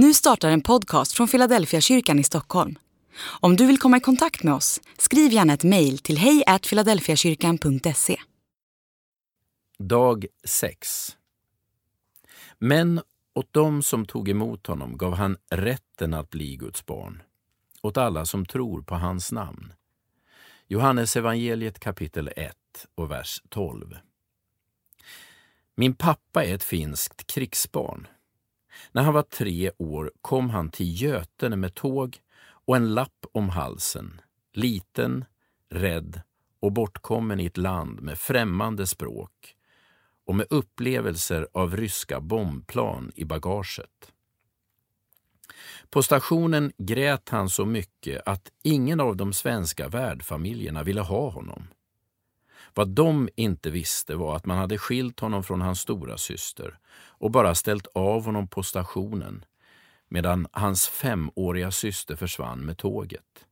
Nu startar en podcast från Philadelphia kyrkan i Stockholm. Om du vill komma i kontakt med oss, skriv gärna ett mejl till hejfiladelfiakyrkan.se. Dag 6 Men åt dem som tog emot honom gav han rätten att bli Guds barn, åt alla som tror på hans namn. Johannes evangeliet kapitel 1 och vers 12. Min pappa är ett finskt krigsbarn. När han var tre år kom han till Götene med tåg och en lapp om halsen. Liten, rädd och bortkommen i ett land med främmande språk och med upplevelser av ryska bombplan i bagaget. På stationen grät han så mycket att ingen av de svenska värdfamiljerna ville ha honom. Vad de inte visste var att man hade skilt honom från hans stora syster och bara ställt av honom på stationen medan hans femåriga syster försvann med tåget.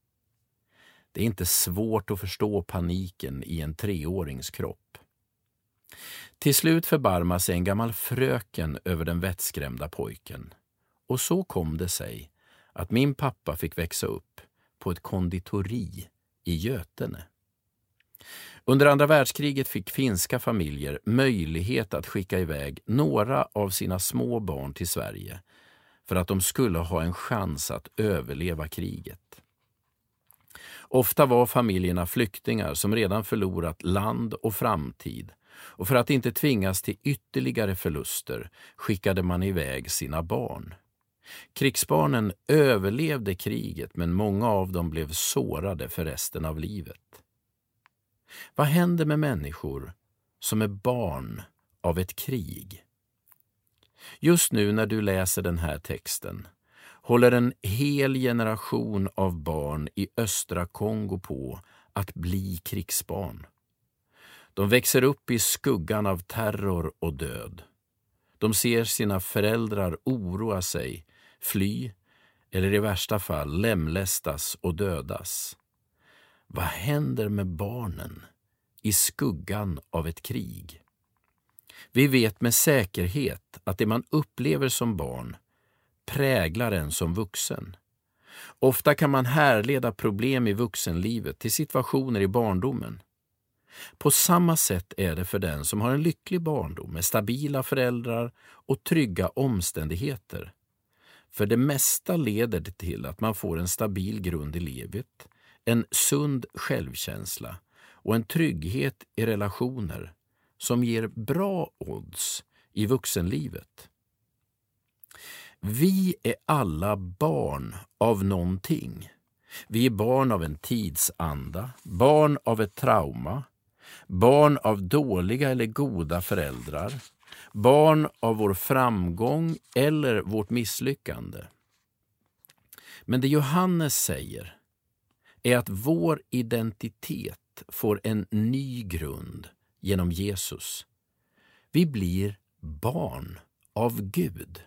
Det är inte svårt att förstå paniken i en treårings kropp. Till slut förbarmar sig en gammal fröken över den vettskrämda pojken. Och så kom det sig att min pappa fick växa upp på ett konditori i Götene. Under andra världskriget fick finska familjer möjlighet att skicka iväg några av sina små barn till Sverige för att de skulle ha en chans att överleva kriget. Ofta var familjerna flyktingar som redan förlorat land och framtid och för att inte tvingas till ytterligare förluster skickade man iväg sina barn. Krigsbarnen överlevde kriget men många av dem blev sårade för resten av livet. Vad händer med människor som är barn av ett krig? Just nu när du läser den här texten håller en hel generation av barn i östra Kongo på att bli krigsbarn. De växer upp i skuggan av terror och död. De ser sina föräldrar oroa sig, fly eller i värsta fall lemlästas och dödas. Vad händer med barnen i skuggan av ett krig? Vi vet med säkerhet att det man upplever som barn präglar en som vuxen. Ofta kan man härleda problem i vuxenlivet till situationer i barndomen. På samma sätt är det för den som har en lycklig barndom med stabila föräldrar och trygga omständigheter. För det mesta leder det till att man får en stabil grund i livet, en sund självkänsla och en trygghet i relationer som ger bra odds i vuxenlivet. Vi är alla barn av någonting. Vi är barn av en tidsanda, barn av ett trauma, barn av dåliga eller goda föräldrar, barn av vår framgång eller vårt misslyckande. Men det Johannes säger är att vår identitet får en ny grund genom Jesus. Vi blir barn av Gud.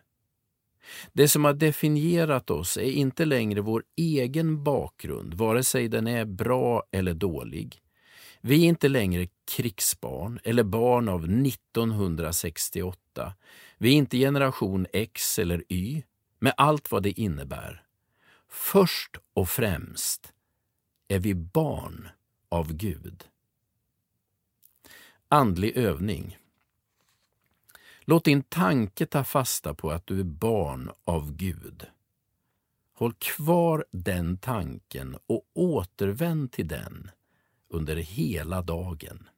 Det som har definierat oss är inte längre vår egen bakgrund, vare sig den är bra eller dålig. Vi är inte längre krigsbarn eller barn av 1968. Vi är inte generation X eller Y, med allt vad det innebär. Först och främst är vi barn av Gud. Andlig övning. Låt din tanke ta fasta på att du är barn av Gud. Håll kvar den tanken och återvänd till den under hela dagen.